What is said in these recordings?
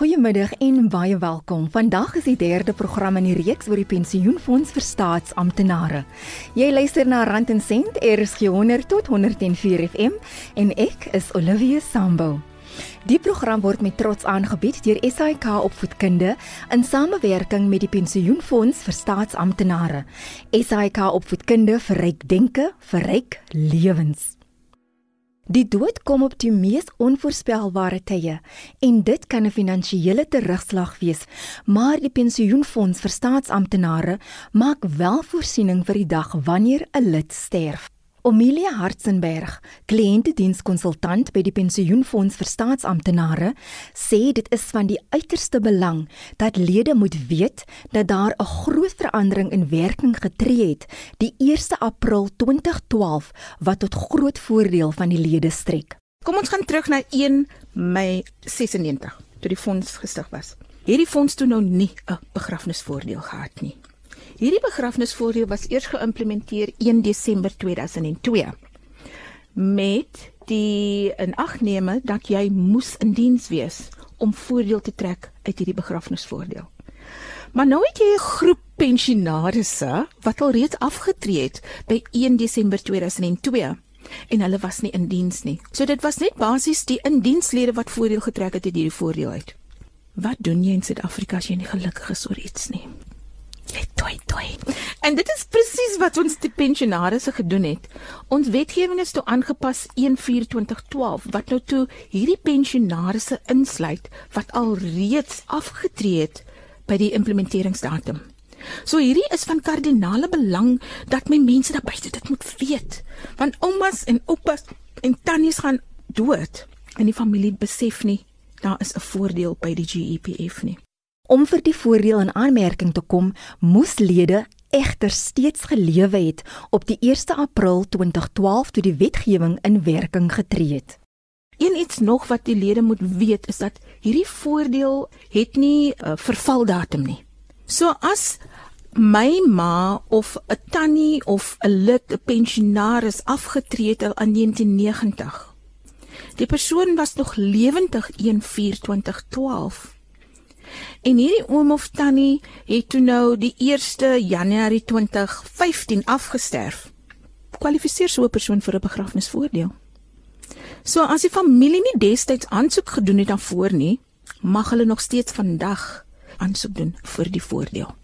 Goeiemiddag en baie welkom. Vandag is die derde program in die reeks oor die pensioenfonds vir staatsamptenare. Jy luister na Rand en Sent, RSG 100 tot 104 FM en ek is Olivia Sambo. Die program word met trots aangebied deur SAIK Opvoedkunde in samewerking met die Pensioenfonds vir Staatsamptenare. SAIK Opvoedkunde vir ryk denke, vir ryk lewens. Die dood kom op die mees onvoorspelbare tye en dit kan 'n finansiële terugslag wees, maar die pensioenfonds vir staatsamptenare maak wel voorsiening vir die dag wanneer 'n lid sterf. Omilia Hartzenberg, kliëntedienskonsultant by die Pensioenfonds vir Staatsamptenare, sê dit is van die uiterste belang dat lede moet weet dat daar 'n groot verandering in werking getree het die 1 April 2012 wat tot groot voordeel van die lede strek. Kom ons gaan terug na 1 Mei 96 toe die fonds gestig was. Hierdie fonds toe nou nie 'n begrafnisvoordeel gehad nie. Hierdie begrafnisvoordeel was eers geïmplementeer 1 Desember 2002 met die inagneme dat jy moes in diens wees om voordeel te trek uit hierdie begrafnisvoordeel. Maar nou het jy 'n groep pensionarisse wat al reeds afgetree het by 1 Desember 2002 en hulle was nie in diens nie. So dit was net basies die indienslede wat voordeel getrek het uit hierdie voordeel uit. Wat doen jy in Suid-Afrika as jy nie gelukkig is oor iets nie? Toi toi. En dit is presies wat ons die pensionarisse gedoen het. Ons wetgewing is toe aangepas 1/24/12 wat nou toe hierdie pensionarisse insluit wat al reeds afgetree het by die implementeringsdatum. So hierdie is van kardinale belang dat my mense daar buite dit moet weet. Want oumas en oupas en tannies gaan dood en die familie besef nie daar is 'n voordeel by die GEPF nie. Om vir die voordeel in aanmerking te kom, moes lede egter steeds gelewe het op die 1 April 2012 toe die wetgewing in werking getree het. Een iets nog wat die lede moet weet is dat hierdie voordeel het nie 'n uh, vervaldatum nie. So as my ma of 'n tannie of 'n lid, 'n pensionaris afgetree het in 1990. Die persoon was nog lewendig 1/4/2012 En hierdie oom of tannie het toe nou die 1 Januarie 2015 afgesterf. Kwalifiseer so 'n persoon vir 'n begrafnisvoordeel. So as die familie nie destyds aansoek gedoen het daarvoor nie, mag hulle nog steeds vandag aansoek doen vir die voordeel.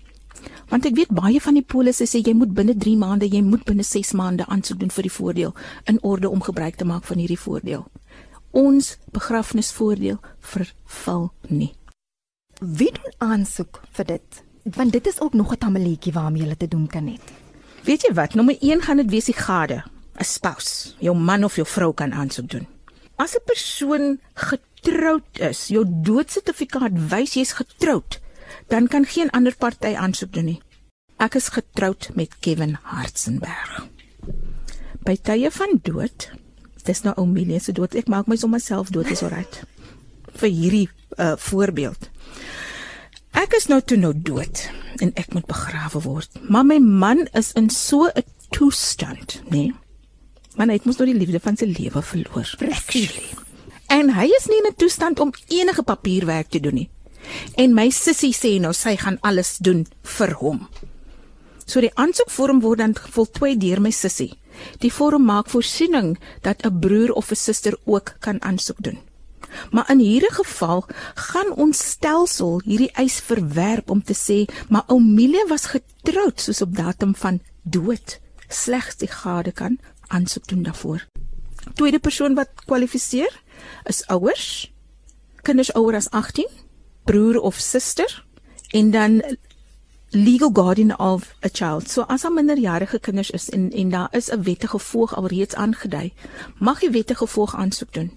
Want ek weet baie van die polisse sê jy moet binne 3 maande, jy moet binne 6 maande aansoek doen vir die voordeel in orde om gebruik te maak van hierdie voordeel. Ons begrafnisvoordeel verval nie. Wie doen aansoek vir dit? Want dit is ook nog 'n tamaletjie waarmee jy te doen kan hê. Weet jy wat? Nommer 1 gaan dit wees die gade, 'n spouse. Jou man of jou vrou kan aansoek doen. As 'n persoon getroud is, jou doodsertifikaat wys jy's getroud, dan kan geen ander party aansoek doen nie. Ek is getroud met Kevin Hartzenberg. By tye van dood, dis nou Omelia se dood. Ek maak my sommer self dood is alright. vir hierdie uh, voorbeeld. Ek is nou toe nou dood en ek moet begrawe word. Maar my man is in so 'n toestand, nê? Nee? Man het mos nou die liefde van sy lewe verloor. Presies. En hy is nie in 'n toestand om enige papierwerk te doen nie. En my sussie sê nou sy gaan alles doen vir hom. So die aansoekvorm word dan voltooi deur my sussie. Die vorm maak voorsiening dat 'n broer of 'n suster ook kan aansoek doen. Maar in hierdie geval gaan ons stelsel hierdie eis verwerp om te sê, maar Omilia was getroud soos op datum van dood. Slegs die gade kan aansoek doen daarvoor. Tweede persoon wat kwalifiseer is ouers, kinders ouer as 18, broer of suster en dan legal guardian of a child. So as 'n minderjarige kinders is en en daar is 'n wettige voog alreeds aangedui, mag jy wettige voog aansoek doen.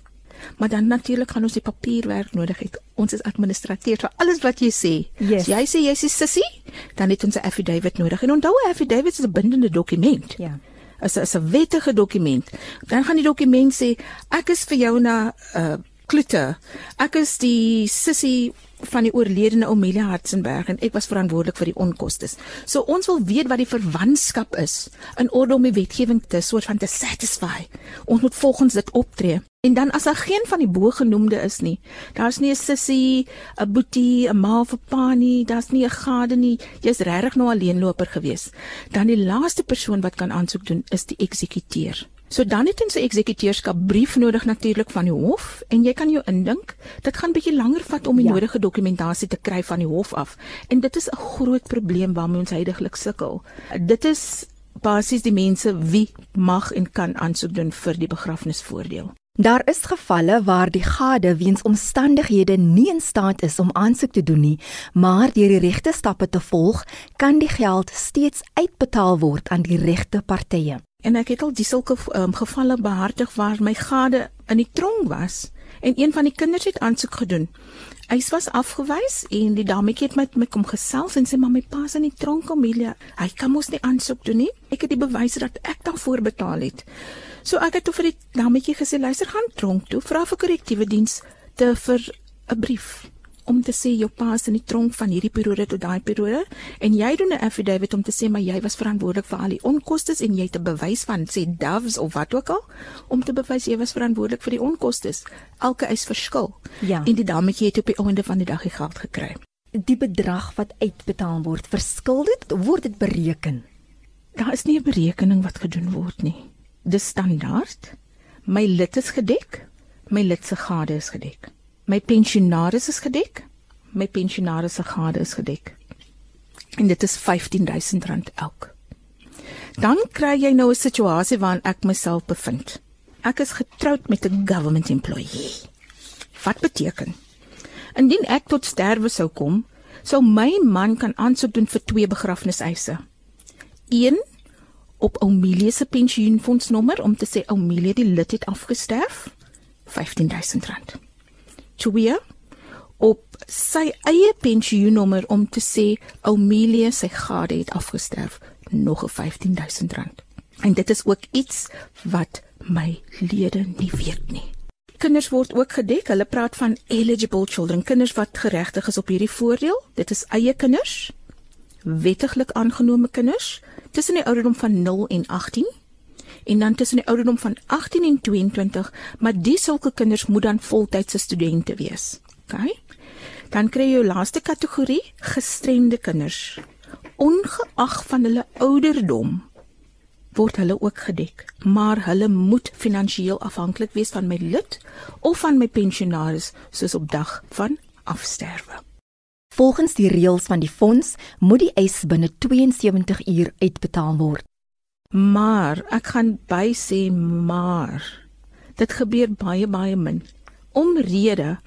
Maar dan natuurlik gaan ons die papierwerk nodig hê. Ons is administrateur vir alles wat jy sê. Yes. As jy sê jy's 'n sussie, dan het ons 'n affidavit nodig. En onthou 'n affidavit is 'n bindende dokument. Ja. Is 'n is 'n wettige dokument. Dan gaan die dokument sê ek is vir jou na 'n uh, kloete. Ek is die sussie van die oorledene Omelia Hartzenberg en ek was verantwoordelik vir die onkoste. So ons wil weet wat die verwantskap is in orde om die wetgewing te soort van te satisfy. Ons moet volgens dit optree. En dan as daar geen van die bogenoemde is nie, daar's nie 'n sussie, 'n boetie, 'n ma of 'n pa nie, daar's nie 'n gade nie, jy's regtig nou alleenloper gewees, dan die laaste persoon wat kan aansoek doen is die eksekuteur. So dan het ons 'n eksekuteurskap brief nodig natuurlik van die hof en jy kan jou indink, dit gaan bietjie langer vat om die ja. nodige dokumentasie te kry van die hof af. En dit is 'n groot probleem waarmee ons heidaglik sukkel. Dit is basies die mense wie mag en kan aansoek doen vir die begrafnisvoordeel. Daar is gevalle waar die gade weens omstandighede nie in staat is om aansoek te doen nie, maar deur die regte stappe te volg, kan die geld steeds uitbetaal word aan die regte partye. En ek het al die sulke um, gevalle behartig waar my gade in die tronk was en een van die kinders het aansoek gedoen. Hy was afgewys en die dametjie het met my kom gesels en sê maar my pa is in die tronk Amelia. Hy kan mos nie aansoek doen nie. Ek het die bewyse dat ek daarvoor betaal het. So ek het toe vir die dametjie gesê luister gaan tronk toe, vra vir korrektiewe diens te vir 'n brief om te sê jou pa is in die tronk van hierdie periode tot daai periode en jy doen 'n affidavit om te sê maar jy was verantwoordelik vir al die onkoste en jy het 'n bewys van sê doves of wat ook al om te bewys jy was verantwoordelik vir die onkoste. Elke eis verskil. Ja. En die dametjie het op die einde van die dag die geld gekry. Die bedrag wat uitbetaal word, verskil dit word dit bereken? Daar is nie 'n berekening wat gedoen word nie. Dis standaard. My lid is gedek. My lid se gade is gedek. My pensionaris is gedek. My pensionaris se gade is gedek. En dit is R15000 elk. Dan kry jy nou 'n situasie waarin ek myself bevind. Ek is getroud met 'n government employee. Wat beteken? Indien ek tot sterwe sou kom, sou my man kan aansoek doen vir twee begrafniseise. Een op Omelie se pensioenfondsnommer om te sê Omelie die lid het afgesterf, R15000 twee op sy eie pensioennommer om te sê Amelia sy gade het afgesterf nog 'n R15000. En dit is ook iets wat my lede nie weet nie. Kinders word ook gedek. Hulle praat van eligible children, kinders wat geregtig is op hierdie voordeel. Dit is eie kinders, wettiglik aangenome kinders tussen die ouderdom van 0 en 18 en dan tussen die ouderdom van 18 en 22, maar die sulke kinders moet dan voltydse studente wees. OK? Dan kry jy jou laaste kategorie, gestremde kinders. Ongeag van hulle ouderdom word hulle ook gedek, maar hulle moet finansiëel afhanklik wees van my lid of van my pensionaris soos op dag van afsterwe. Volgens die reëls van die fonds moet die eis binne 72 uur uitbetaal word. Maar ek gaan by sê maar dit gebeur baie baie min. Omrede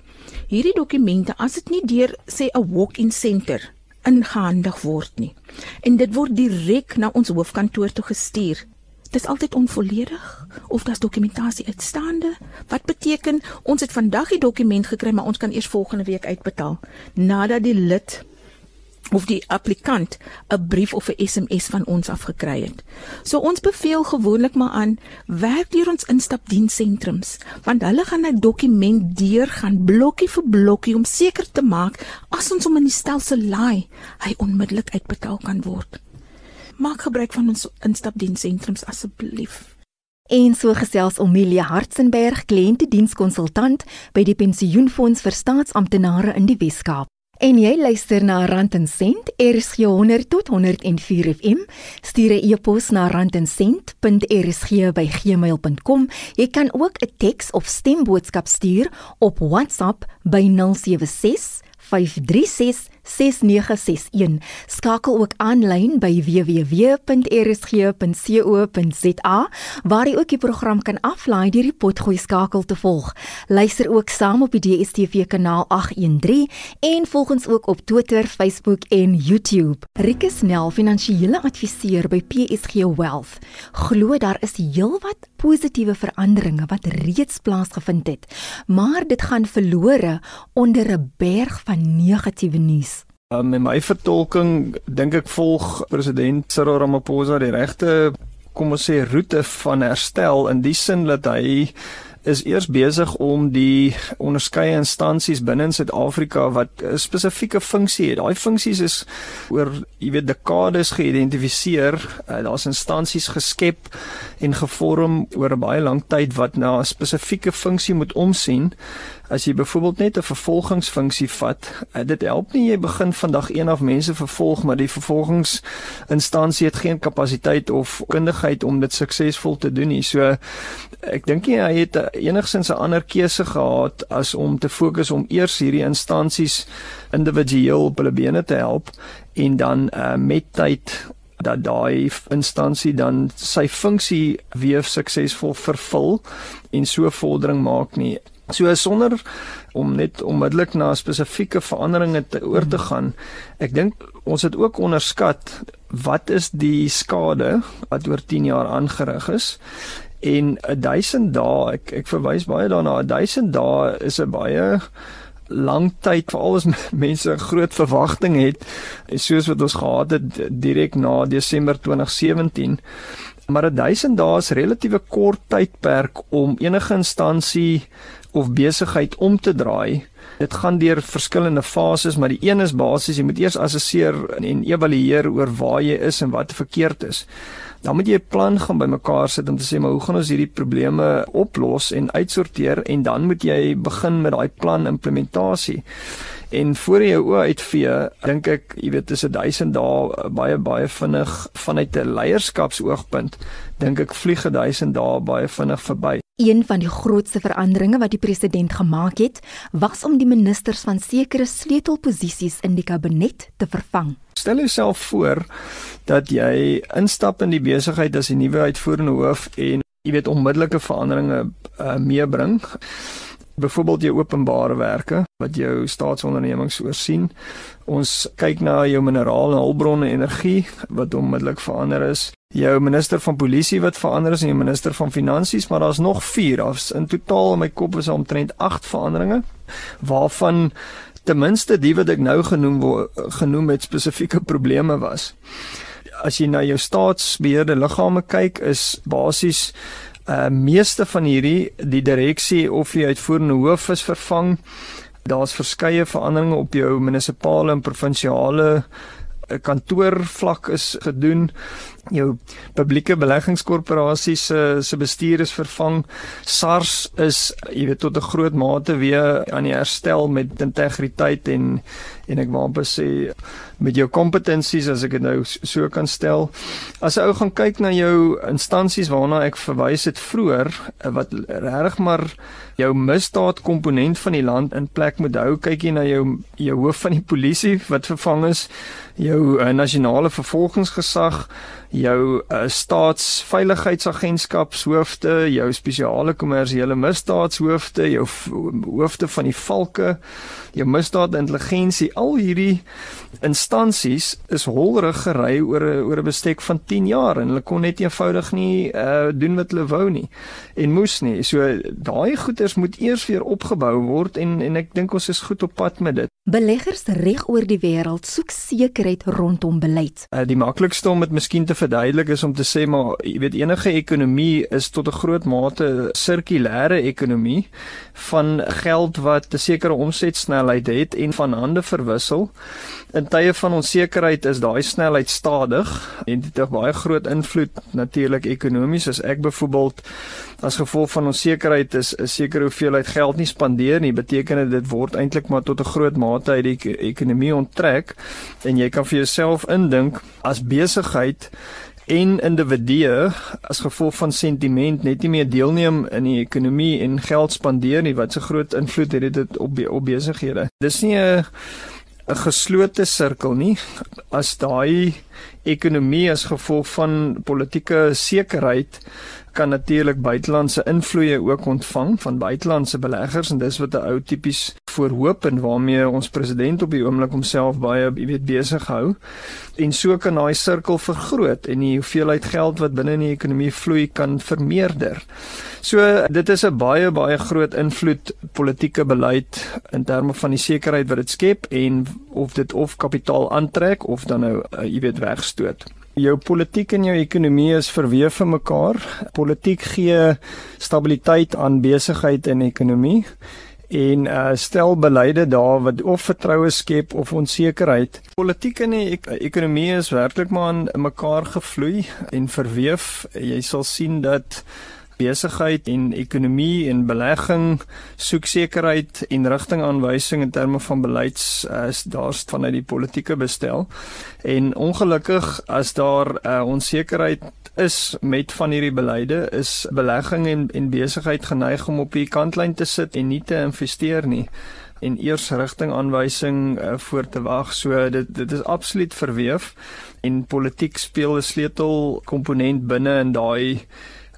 hierdie dokumente as dit nie deur sê 'n walk-in center ingehandig word nie en dit word direk na ons hoofkantoor toe gestuur. Dis altyd onvolledig of daar's dokumentasie uitstaande. Wat beteken ons het vandag die dokument gekry maar ons kan eers volgende week uitbetaal nadat die lid of die applikant 'n brief of 'n SMS van ons afgekry het. So ons beveel gewoonlik maar aan werk deur ons instapdienssentrums want hulle gaan 'n dokument deurgaan blokkie vir blokkie om seker te maak as ons hom in die stelsel laai, hy onmiddellik uitbetaal kan word. Maak gebruik van ons instapdienssentrums asseblief. En so gesels Omelia Hartzenberg, kliëntedienskonsultant by die Pensioenfonds vir Staatsamptenare in die Wes-Kaap. En jy luister na Rand en Sent, RSG 100 tot 104 FM. Stuur 'n e-pos na randencent.rsg@gmail.com. Jy kan ook 'n teks of stemboodskap stuur op WhatsApp by 076 536 6961. Skakel ook aanlyn by www.rsg.co.za waar jy ook die program kan aflaai deur die potgooi skakel te volg. Luister ook saam op die DStv kanaal 813 en volg ons ook op Twitter, Facebook en YouTube. Rikus Nel, finansiële adviseur by PSG Wealth, glo daar is heelwat positiewe veranderinge wat reeds plaasgevind het, maar dit gaan verlore onder 'n berg van negatiewe nuus. Um, in my vertolking dink ek volg president Cyril Ramaphosa die regte kom ons sê roete van herstel in die sin dat hy is eers besig om die onderskeie instansies binne in Suid-Afrika wat 'n spesifieke funksie het. Daai funksies is oor, jy weet, dekades geïdentifiseer. Uh, Daar's instansies geskep en gevorm oor 'n baie lang tyd wat na 'n spesifieke funksie moet omsien as jy byvoorbeeld net 'n vervolgingsfunksie vat, uh, dit help nie jy begin vandag een of mense vervolg maar die vervolgingsinstansie het geen kapasiteit of kundigheid om dit suksesvol te doen nie. So ek dink nie hy het enigsins 'n ander keuse gehad as om te fokus om eers hierdie instansies individueel op hulle bene te help en dan uh, met tyd dat daai instansie dan sy funksie weer suksesvol vervul en so vordering maak nie. So sonder om net onmiddellik na spesifieke veranderinge te oor te gaan. Ek dink ons het ook onderskat wat is die skade wat oor 10 jaar aangerig is en 1000 dae ek ek verwys baie daarna 1000 dae is 'n baie lang tyd veral as mense 'n groot verwagting het soos wat ons gehad het direk na Desember 2017 maar 1000 dae is relatiewe kort tydperk om enige instansie of besigheid om te draai. Dit gaan deur verskillende fases, maar die een is basies jy moet eers assesseer en evalueer oor waar jy is en wat verkeerd is. Dan moet jy 'n plan gaan bymekaar sit om te sê maar hoe gaan ons hierdie probleme oplos en uitsorteer en dan moet jy begin met daai plan implementasie. En voor jy jou oë uitvee, dink ek, jy weet, dis 'n 1000 dae baie baie vinnig vanuit 'n leierskapsoogpunt, dink ek vlieg 'n 1000 dae baie vinnig verby. Een van die grootste veranderinge wat die president gemaak het, was om die ministers van sekere sleutelposisies in die kabinet te vervang. Stel jouself voor dat jy instap in die besigheid as die nuwe uitvoerende hoof en jy weet onmiddellike veranderinge uh, meebring byvoorbeeld jou openbare werke wat jou staatsondernemings oorsien. Ons kyk na jou minerale en hulpbronne energie wat onmiddellik verander is. Jou minister van polisie wat verander is en jou minister van finansies, maar daar's nog 4 afs in totaal in my kop is omtrent 8 veranderinge waarvan ten minste die wat ek nou genoem genoem het spesifieke probleme was. As jy na jou staatsbeheerde liggame kyk, is basies uh meeste van hierdie die direksie of die uitvoerende hoof is vervang. Daar's verskeie veranderinge op jou munisipale en provinsiale uh, kantoorvlak is gedoen. Jou publieke beleggingskorporasie se se bestuur is vervang. SARS is jy weet tot 'n groot mate weer aan die herstel met integriteit en en ek wou amper sê met jou kompetensies as ek dit nou so kan stel. As 'n ou gaan kyk na jou instansies waarna ek verwys het vroeër wat regtig maar jou misdaad komponent van die land in plek moet hou, kyk jy na jou jou hoof van die polisie wat vervang is, jou uh, nasionale vervolgingsgesag, jou uh, staatsveiligheidsagentskapshoofde, jou spesiale kommersiële misdaadshoofde, jou hoofde van die valke, jou misdaadintelligensie, al hierdie instansies is holrig gery oor 'n oor 'n bestek van 10 jaar en hulle kon net eenvoudig nie uh, doen wat hulle wou nie en moes nie. So daai goeders moet eers weer opgebou word en en ek dink ons is goed op pad met dit. Beleggers reg oor die wêreld soek sekerheid rondom beleid. Uh, die maklikste om dit miskien te verduidelik is om te sê maar jy weet enige ekonomie is tot 'n groot mate sirkulêre ekonomie van geld wat 'n sekere omsetsnelheid het en van hande verwissel. In tye van onsekerheid is daai snelheid stadig en dit het baie groot invloed natuurlik ekonomies as ek byvoorbeeld as gevolg van onsekerheid is 'n sekere hoeveelheid geld nie spandeer nie beteken dit dit word eintlik maar tot 'n groot mate uit die ekonomie onttrek en jy kan vir jouself indink as besigheid en individue as gevolg van sentiment net nie meer deelneem in die ekonomie en geld spandeer nie wat so groot invloed het dit op op besighede. Dis nie 'n 'n geslote sirkel nie as daai ekonomie as gevolg van politieke sekerheid kan natuurlik buitelandse invloeye ook ontvang van buitelandse beleggers en dis wat 'n ou tipies voorhoop en waarmee ons president op die oomblik homself baie jy weet besig hou en so kan daai sirkel vergroot en die hoeveelheid geld wat binne in die ekonomie vloei kan vermeerder. So dit is 'n baie baie groot invloed politieke beleid in terme van die sekerheid wat dit skep en of dit of kapitaal aantrek of dan nou uh, jy weet wegstoot. Jou politiek en jou ekonomie is verweef in mekaar. Politiek gee stabiliteit aan besigheid en ekonomie en uh, stel beleide daar wat of vertroue skep of onsekerheid. Politiek en ek ekonomie is werklik maar in mekaar gevloei en verweef. Jy sal sien dat besigheid en ekonomie en belegging soek sekerheid en rigtingaanwysing in terme van beleids as daar's vanuit die politieke bestel. En ongelukkig as daar uh, onsekerheid is met van hierdie beleide, is belegging en en besigheid geneig om op die kantlyn te sit en nie te investeer nie en eers rigtingaanwysing uh, voor te wag. So dit dit is absoluut verweef en politiek speel 'n sleutel komponent binne in daai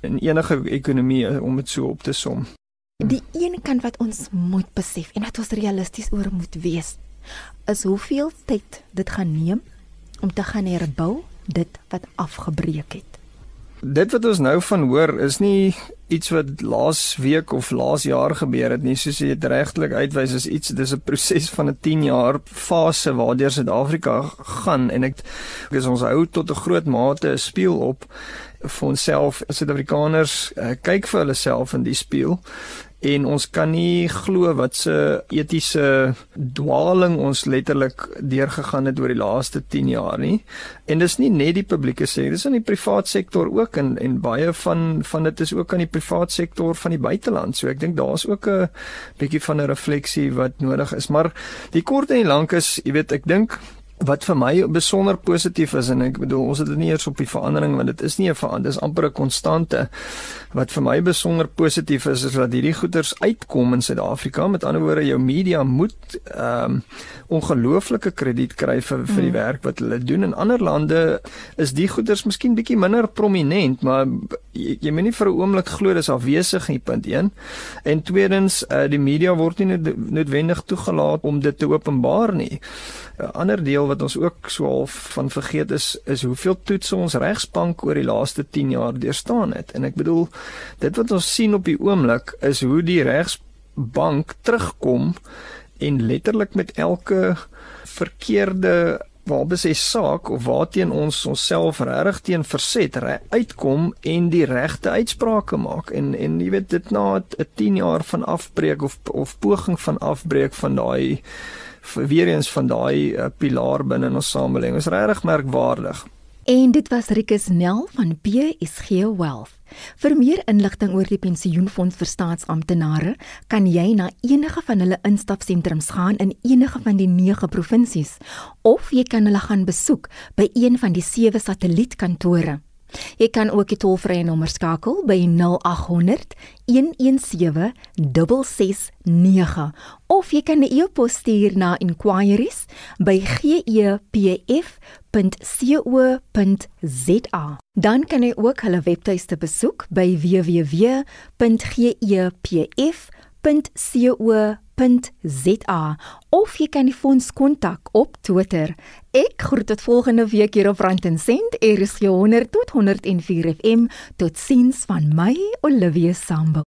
in enige ekonomie eh, om dit so op te som. Die een kant wat ons moet besef en wat ons realisties oor moet wees, is hoeveel tyd dit gaan neem om te gaan herbou dit wat afgebreek het. Dit wat ons nou van hoor is nie iets wat laas week of laas jaar gebeur het nie soos jy dit regtelik uitwys is iets dis 'n proses van 'n 10 jaar fase waardeur Suid-Afrika gaan en ek dis ons hou tot 'n groot mate 'n spieël op vir onsself as Suid-Afrikaners uh, kyk vir hulle self in die spieël en ons kan nie glo wat se etiese dwaling ons letterlik deurgegaan het oor die laaste 10 jaar nie. En dis nie net die publieke sektor, dis in die privaat sektor ook en en baie van van dit is ook aan die privaat sektor van die buiteland. So ek dink daar's ook 'n bietjie van 'n refleksie wat nodig is, maar die kort en die lank is, jy weet, ek dink wat vir my besonder positief is en ek bedoel ons het dit nie eers op die verandering want dit is nie 'n verandering dis amper 'n konstante wat vir my besonder positief is is dat hierdie goeders uitkom in Suid-Afrika. Met ander woorde jou media moet ehm um, ongelooflike krediet kry vir vir die mm. werk wat hulle doen. In ander lande is die goeders miskien bietjie minder prominent maar jy, jy moet nie vir 'n oomblik glo dis afwesig nie punt 1 en tweedens uh, die media word nie noodwendig toegelaat om dit te openbaar nie. 'n ander deel wat ons ook so half van vergeet is is hoeveel toetse ons regsbank oor die laaste 10 jaar deurstaan het. En ek bedoel dit wat ons sien op die oomblik is hoe die regsbank terugkom en letterlik met elke verkeerde waarbe sê saak of waarteen ons onsself regtig teen verset re uitkom en die regte uitsprake maak en en jy weet dit na 'n 10 jaar van afbreek of of poging van afbreek van daai weer eens van daai uh, pilaar binne in ons samelewing. Is regtig merkwaardig. En dit was Rikus Nel van PSG Wealth. Vir meer inligting oor die pensioenfonds vir staatsamptenare, kan jy na enige van hulle instapsentrums gaan in enige van die 9 provinsies of jy kan hulle gaan besoek by een van die 7 satellietkantore. Jy kan ook die tolvrye nommer skakel by 0800 117 669 of jy kan 'n e-pos stuur na inquiries@gepf.co.za. Dan kan jy ook hulle webtuiste besoek by www.gepf.co.za www.rsg.za of jy kan die fonds kontak op Twitter. Ek groet tot volgende week hier op Rand en Sent, RSG 100 tot 104 FM. Totsiens van my Olivia Sambo.